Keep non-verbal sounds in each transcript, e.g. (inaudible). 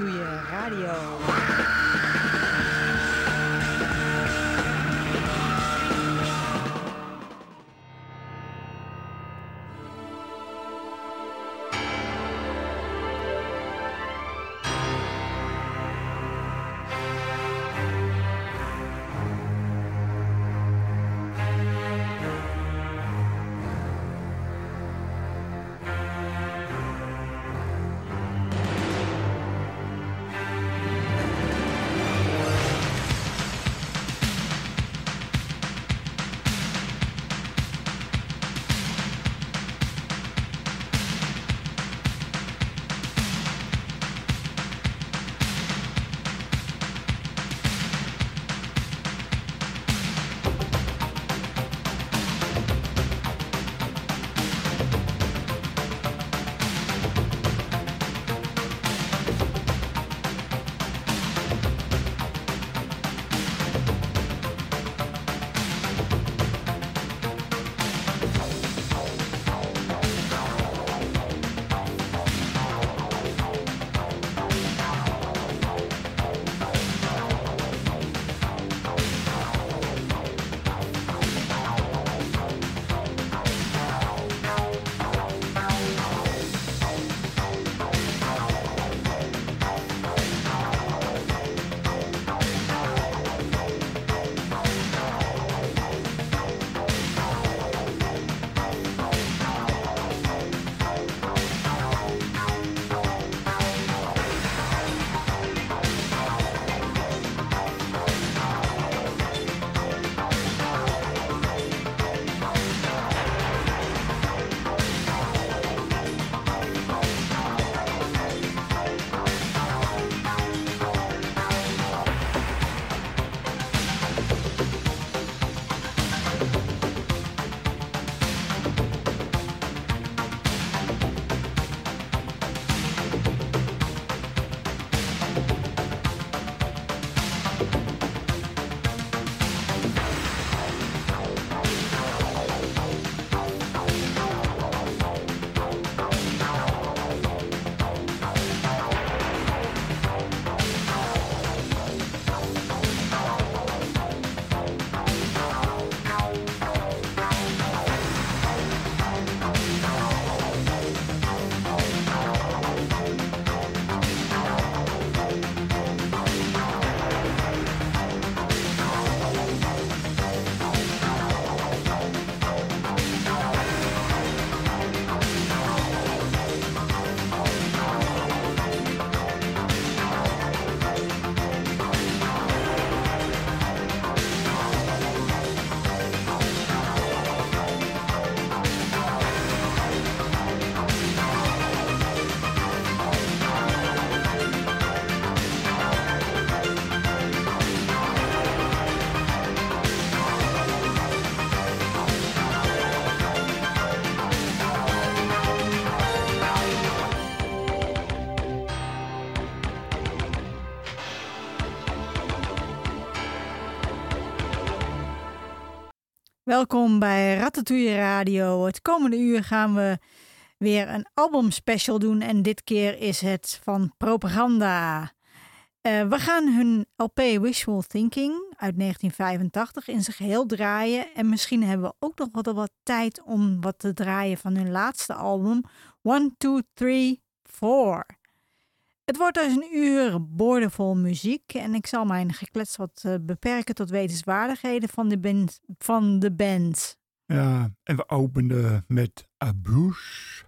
Ratatouille Radio. Welkom bij Ratatouille Radio. Het komende uur gaan we weer een albumspecial doen en dit keer is het van Propaganda. Uh, we gaan hun LP Wishful Thinking uit 1985 in zijn geheel draaien en misschien hebben we ook nog wat, wat tijd om wat te draaien van hun laatste album 1, 2, 3, 4. Het wordt dus een uur boordevol muziek en ik zal mijn geklets wat uh, beperken tot wetenswaardigheden van de, band, van de band. Ja, en we openen met Abuse.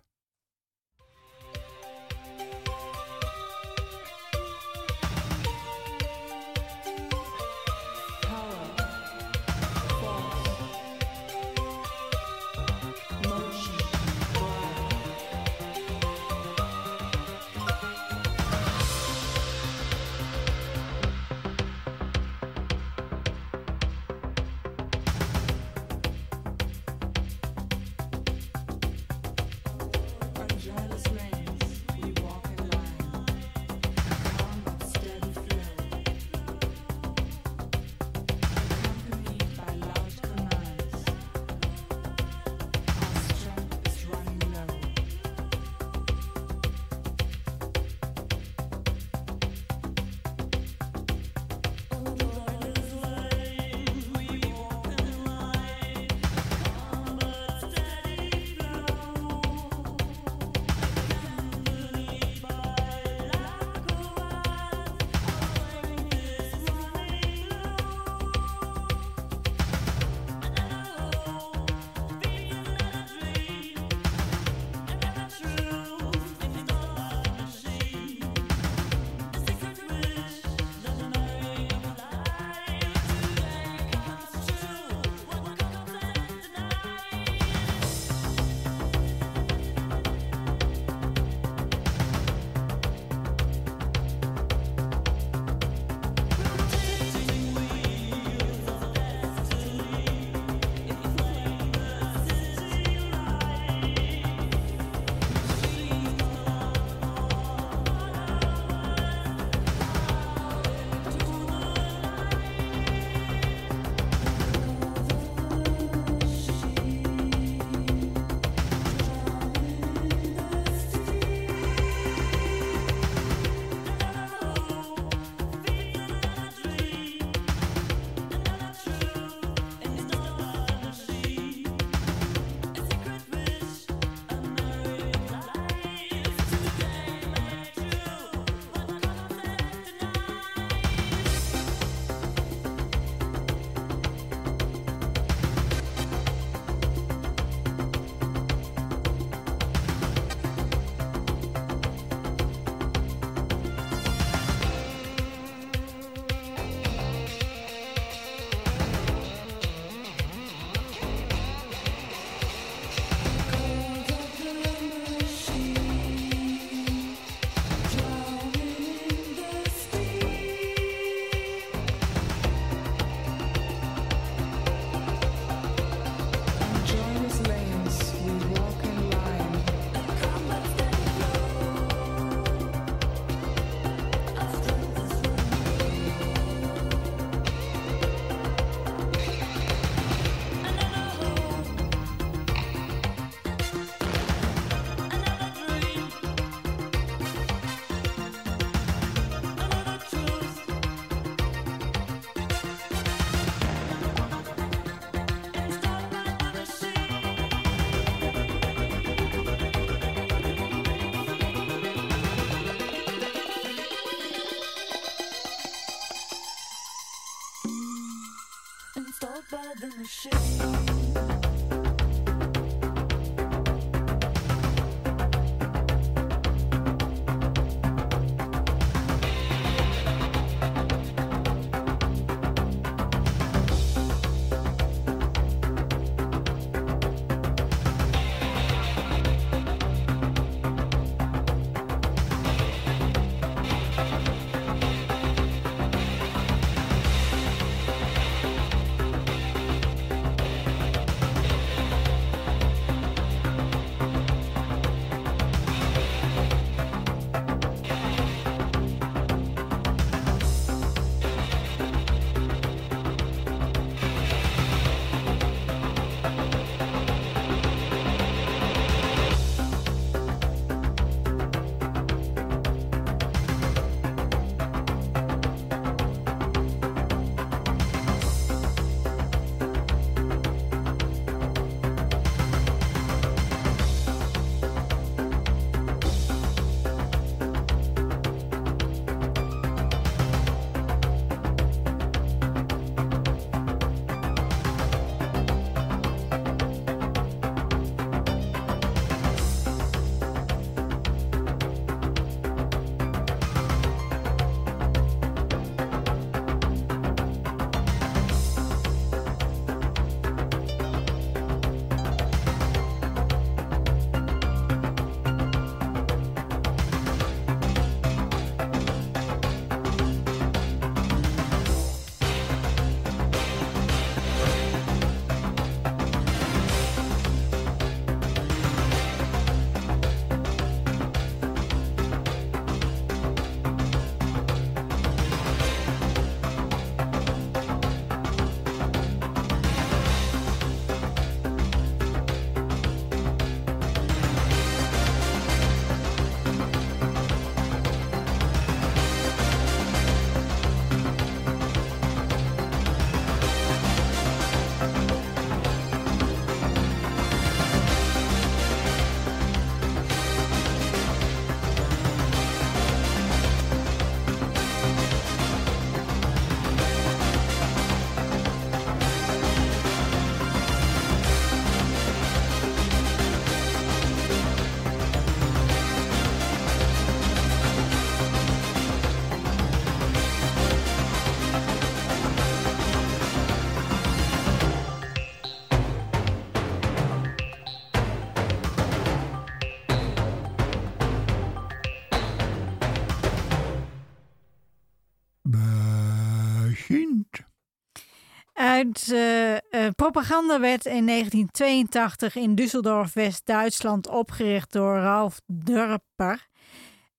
Uh, uh, propaganda werd in 1982 in Düsseldorf, West-Duitsland, opgericht door Ralf Durper.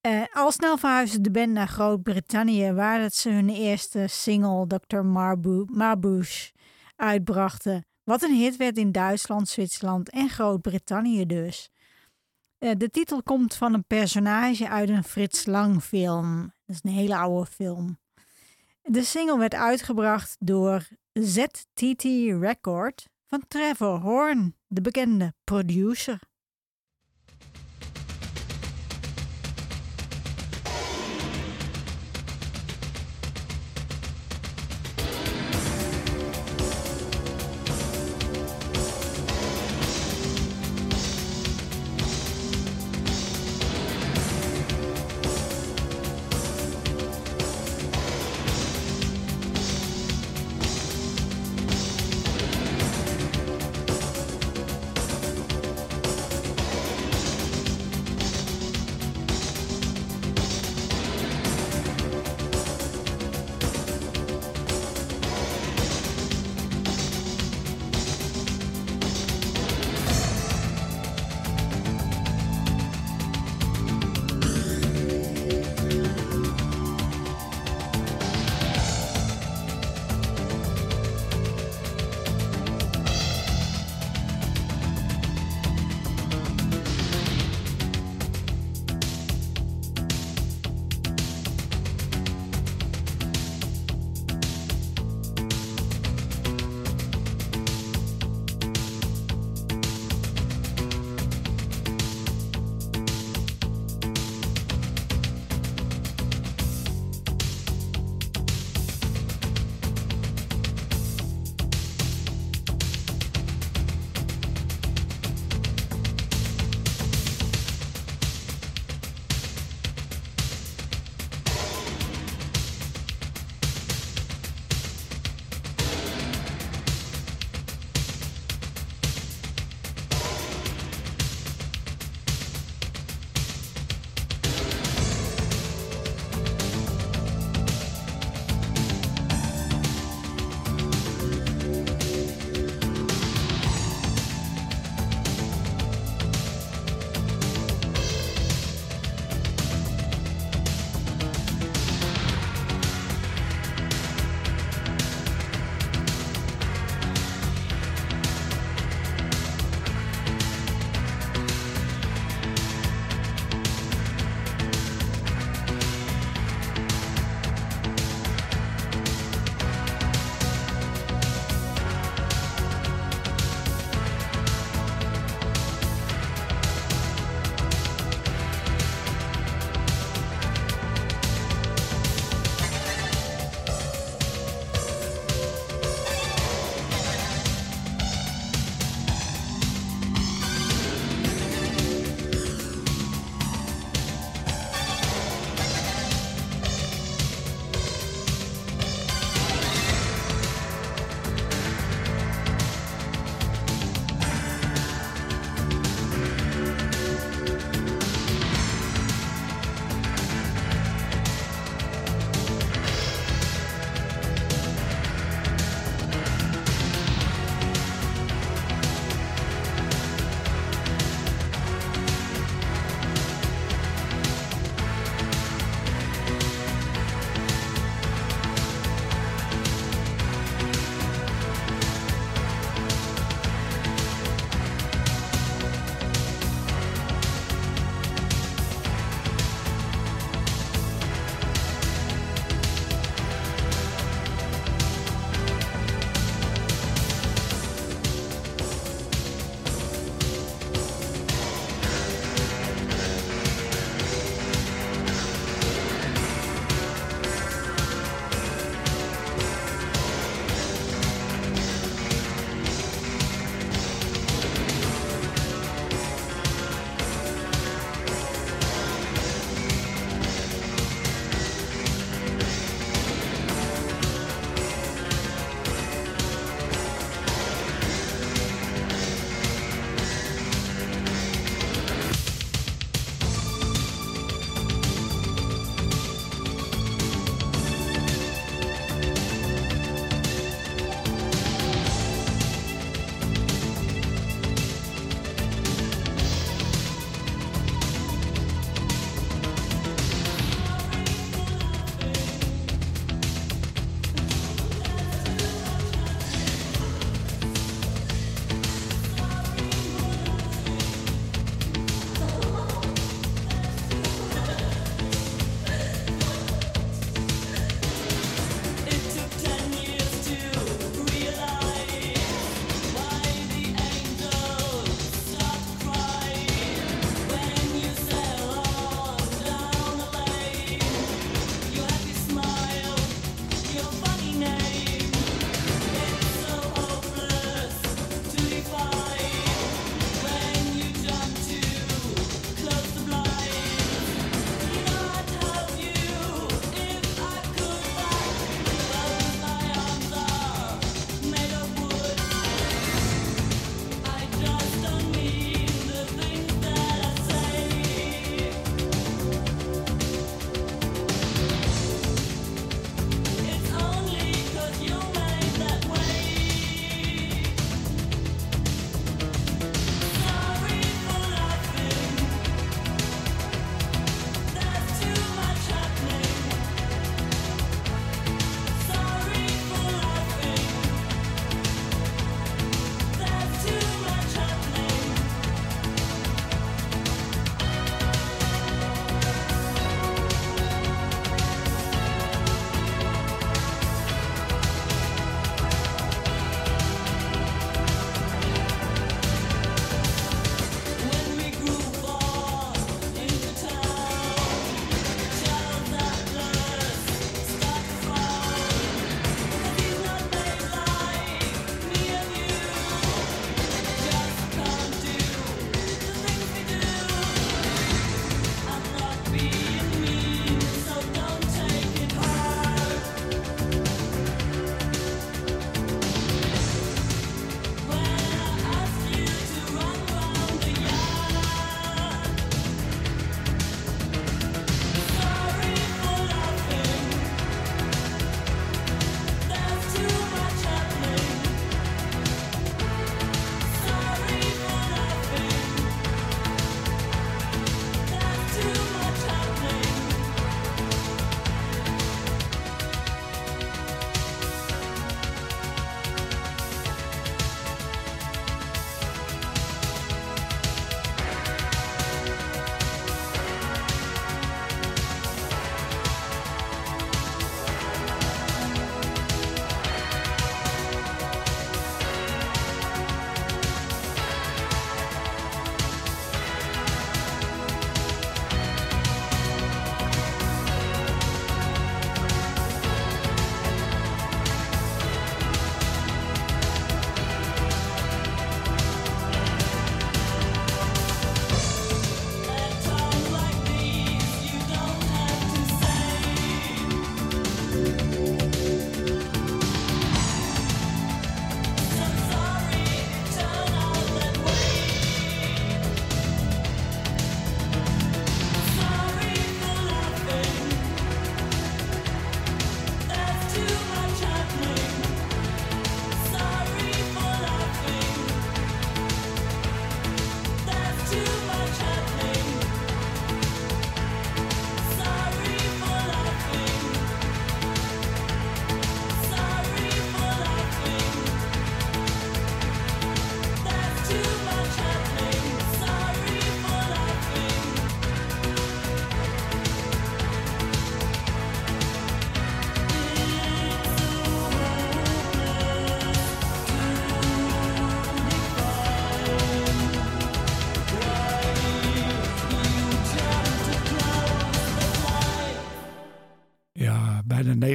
Uh, al snel verhuisde de band naar Groot-Brittannië, waar ze hun eerste single Dr. Marbouche uitbrachten. Wat een hit werd in Duitsland, Zwitserland en Groot-Brittannië dus. de titel komt van een personage uit een Frits Lang film. Dat is een hele oude film. De single werd uitgebracht door ZTT Record van Trevor Horn, de bekende producer.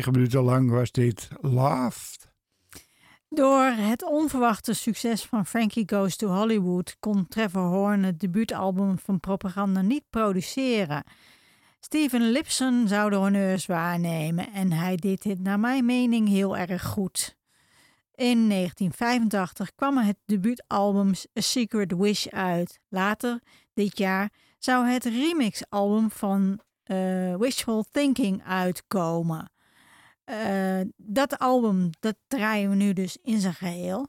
Negen minuten lang was dit Loved. Door het onverwachte succes van Frankie Goes to Hollywood kon Trevor Horn het debuutalbum van Propaganda niet produceren. Steven Lipson zou de honneurs waarnemen en hij deed dit naar mijn mening heel erg goed. In 1985 kwam het debuutalbum A Secret Wish uit. Later dit jaar zou het remixalbum van uh, Wishful Thinking uitkomen. Uh, dat album, dat draaien we nu dus in zijn geheel.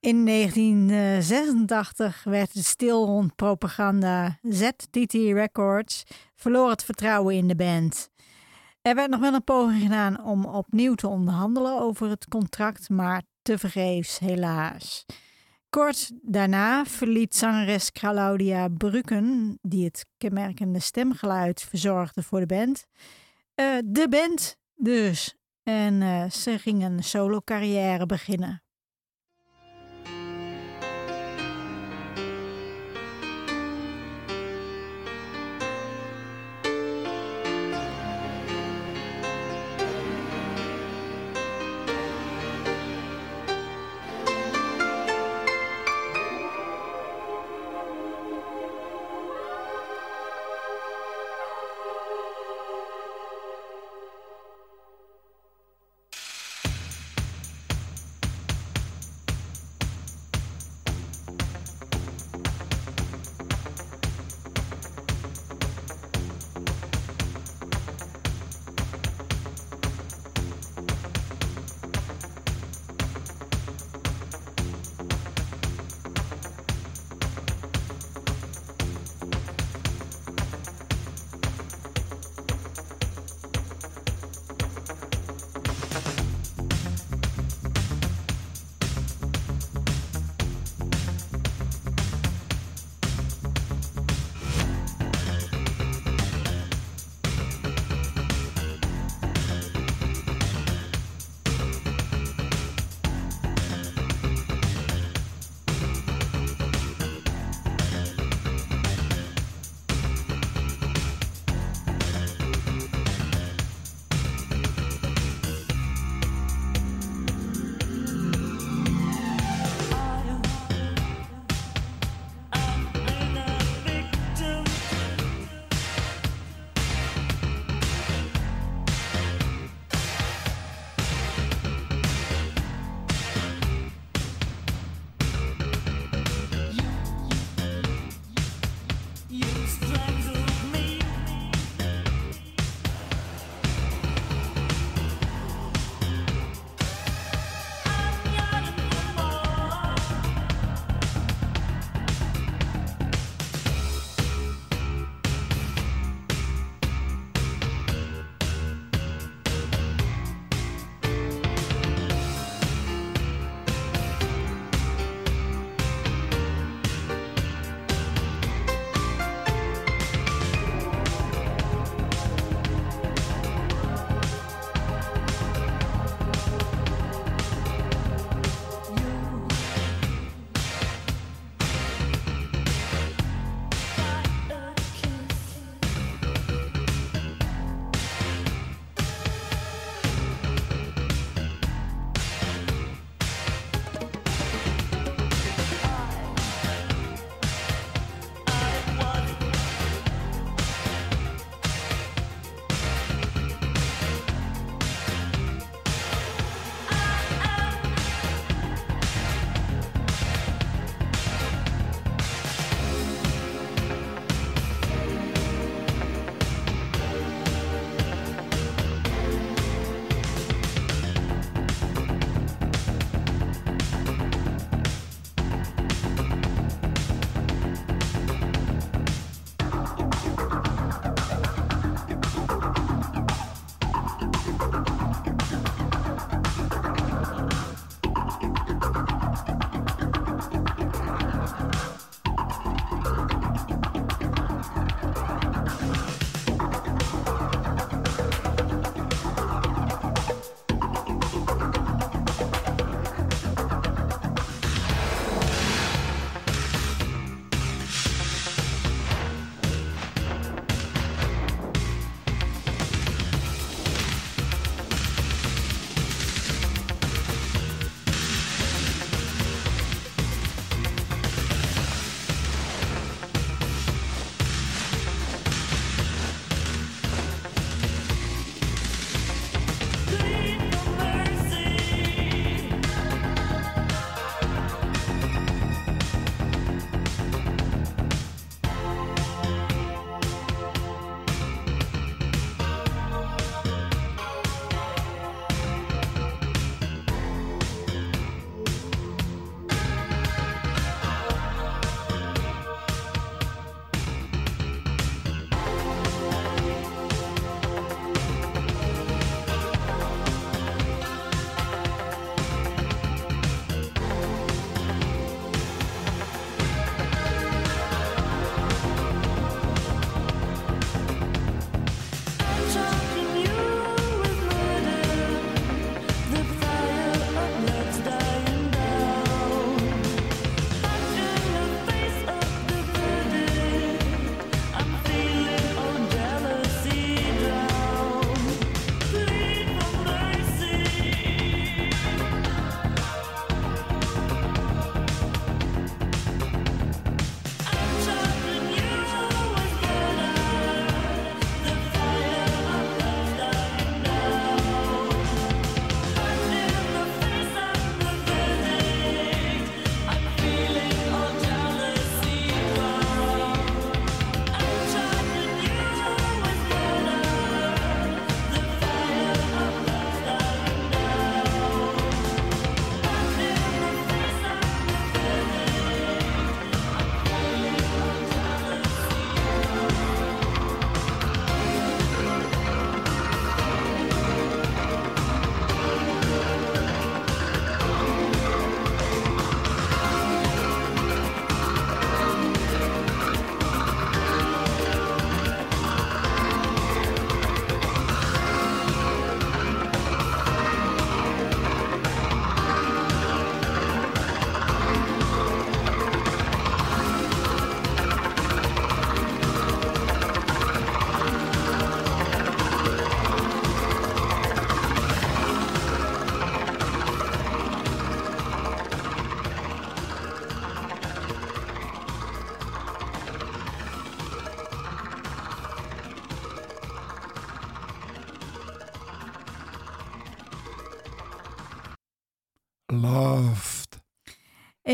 In 1986 werd het stil rond propaganda. ZTT Records verloor het vertrouwen in de band. Er werd nog wel een poging gedaan om opnieuw te onderhandelen over het contract, maar tevergeefs helaas. Kort daarna verliet zangeres Claudia Brucken, die het kenmerkende stemgeluid verzorgde voor de band, uh, de band dus. En uh, ze ging een solo carrière beginnen.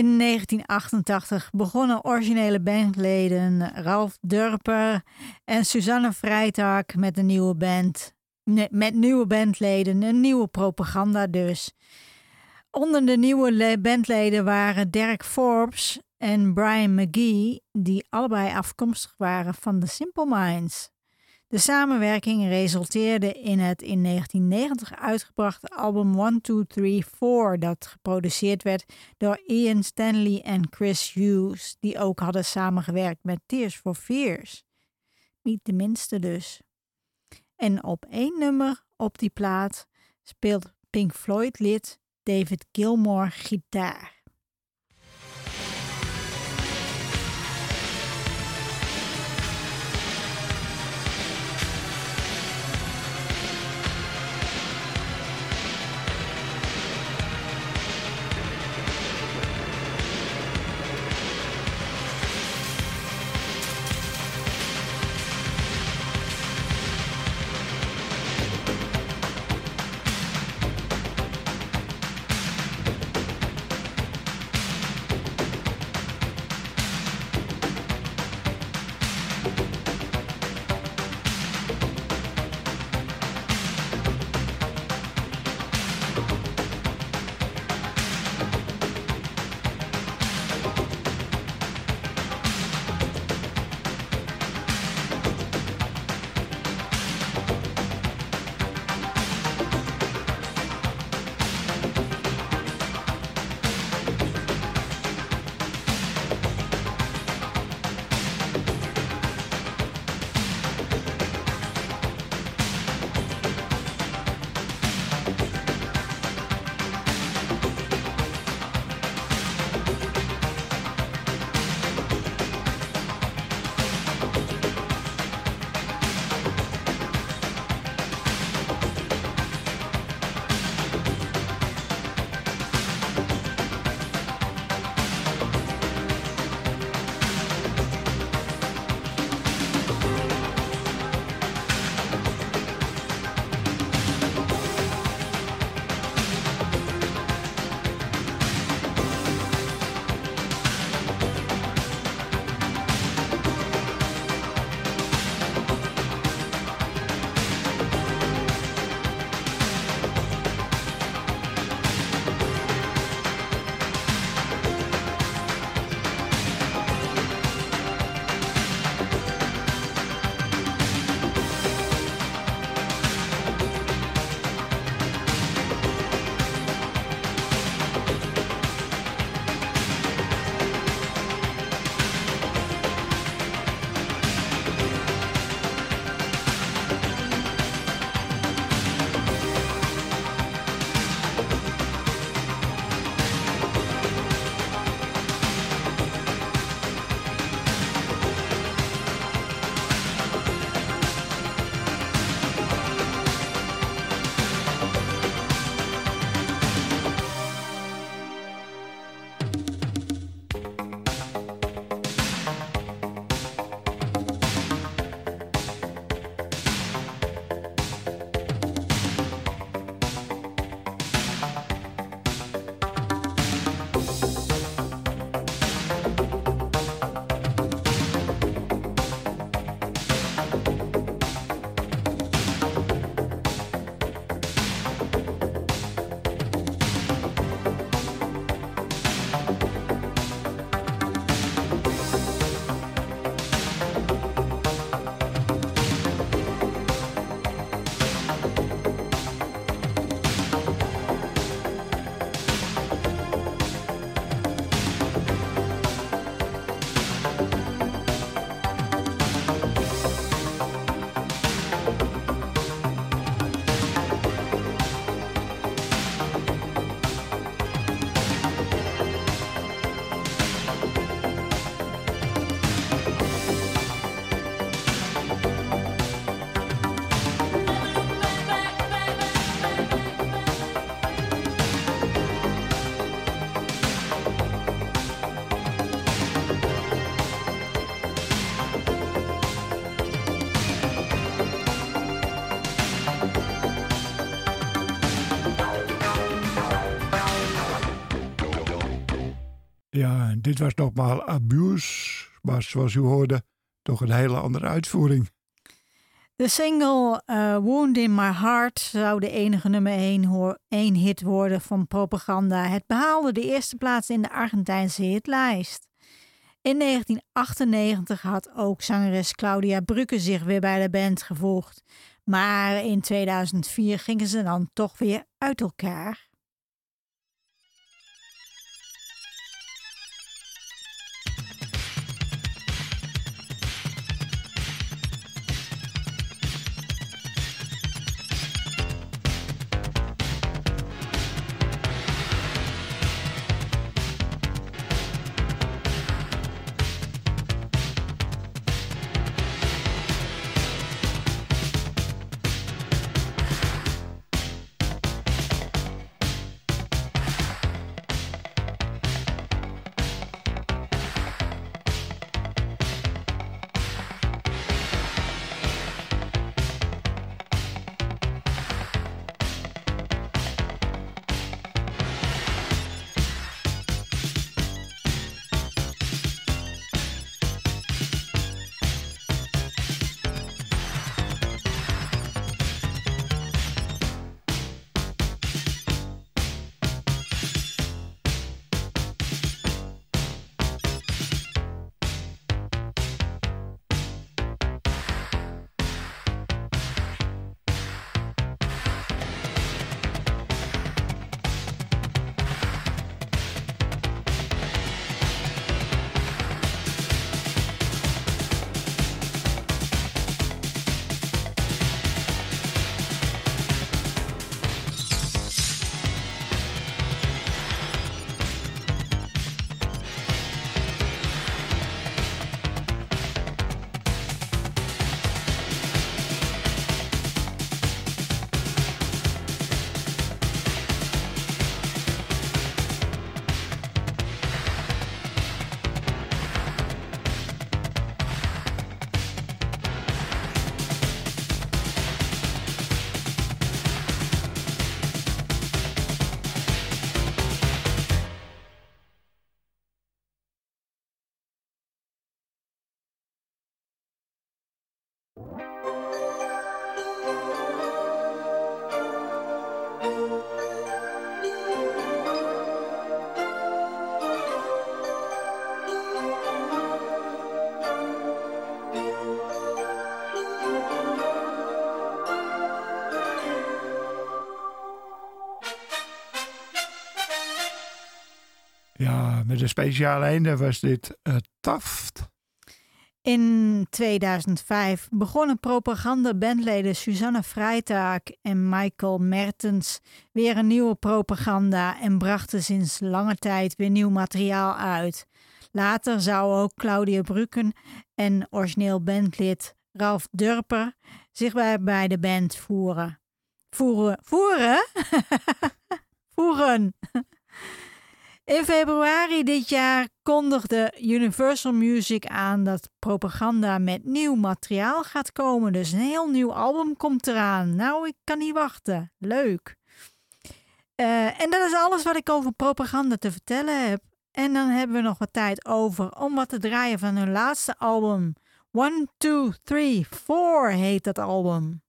In 1988 begonnen originele bandleden Ralf Durper en Suzanne Vrijtag met een nieuwe band. Met nieuwe bandleden, een nieuwe propaganda dus. Onder de nieuwe bandleden waren Derek Forbes en Brian McGee, die allebei afkomstig waren van The Simple Minds. De samenwerking resulteerde in het in 1990 uitgebrachte album 1, 2, 3, 4, dat geproduceerd werd door Ian Stanley en Chris Hughes, die ook hadden samengewerkt met Tears for Fears. Niet de minste dus. En op één nummer op die plaat speelt Pink Floyd-lid David Gilmour gitaar. Dit was nogmaals Abuse, maar zoals u hoorde, toch een hele andere uitvoering. De single uh, Wound in My Heart zou de enige nummer 1, 1 hit worden van Propaganda. Het behaalde de eerste plaats in de Argentijnse hitlijst. In 1998 had ook zangeres Claudia Brücke zich weer bij de band gevoegd. Maar in 2004 gingen ze dan toch weer uit elkaar. Met een speciale einde was dit uh, Taft. In 2005 begonnen propaganda-bandleden Susanne Freitag en Michael Mertens weer een nieuwe propaganda en brachten sinds lange tijd weer nieuw materiaal uit. Later zou ook Claudia Brücken en origineel bandlid Ralf Durper zich bij, bij de band voeren. Voeren? Voeren? (laughs) voeren! In februari dit jaar kondigde Universal Music aan dat propaganda met nieuw materiaal gaat komen. Dus een heel nieuw album komt eraan. Nou, ik kan niet wachten. Leuk. Uh, en dat is alles wat ik over propaganda te vertellen heb. En dan hebben we nog wat tijd over om wat te draaien van hun laatste album. 1, 2, 3, 4 heet dat album.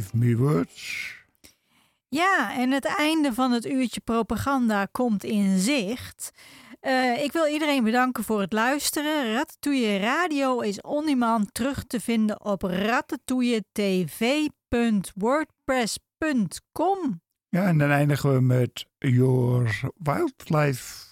Give me words. Ja, en het einde van het uurtje propaganda komt in zicht. Uh, ik wil iedereen bedanken voor het luisteren. Ratatouille Radio is on demand terug te vinden op ratatouilletv.wordpress.com. Ja, en dan eindigen we met Your Wildlife.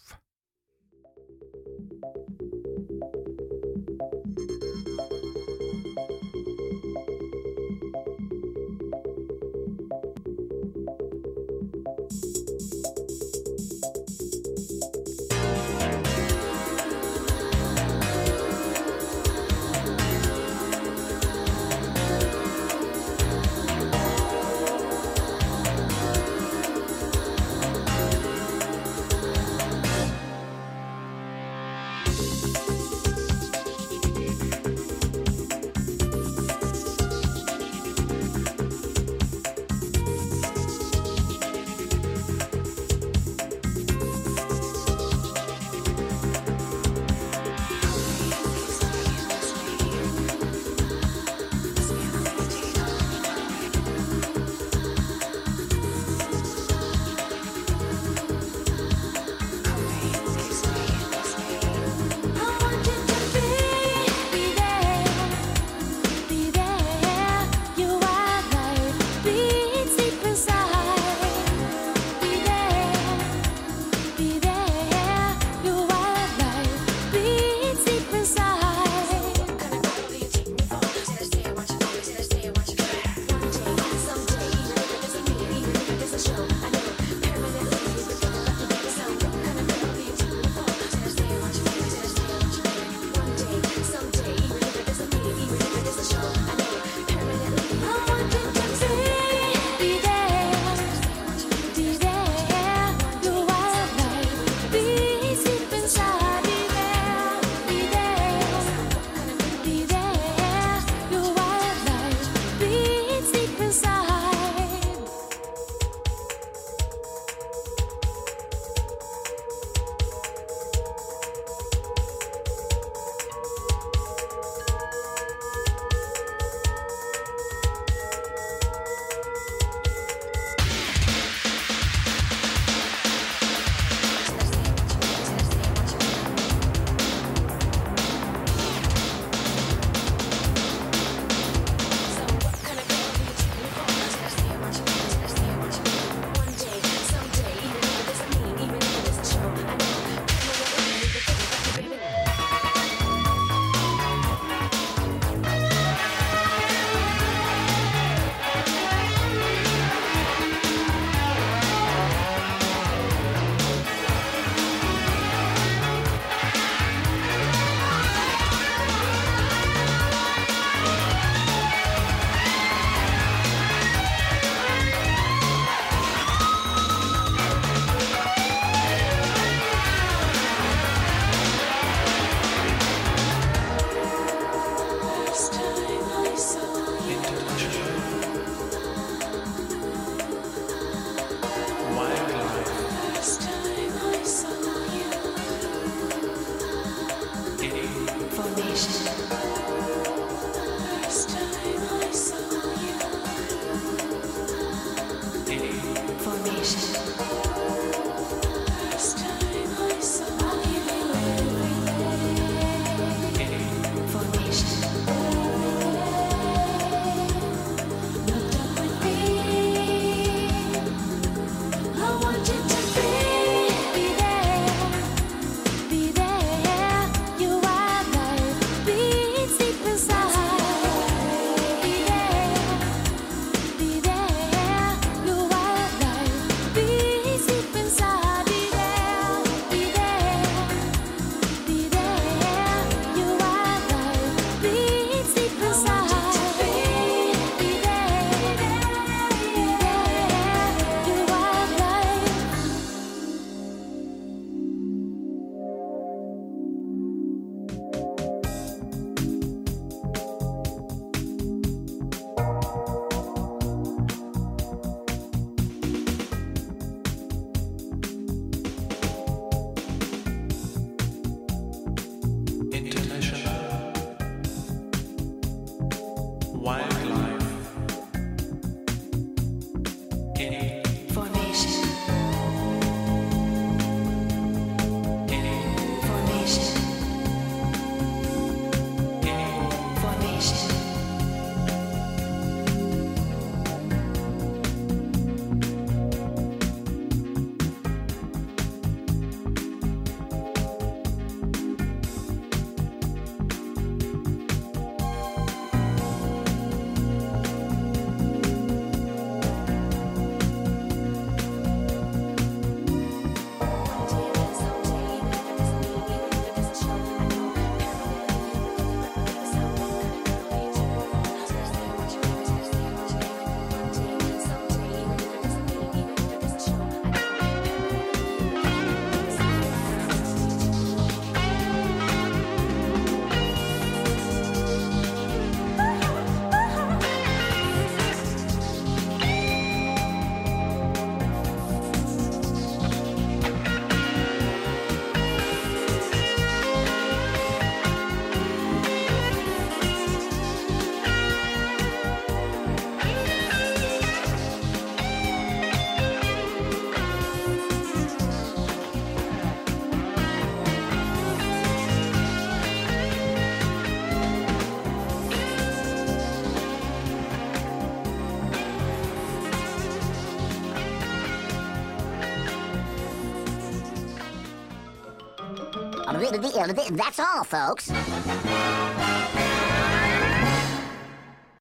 the of. That's all, folks.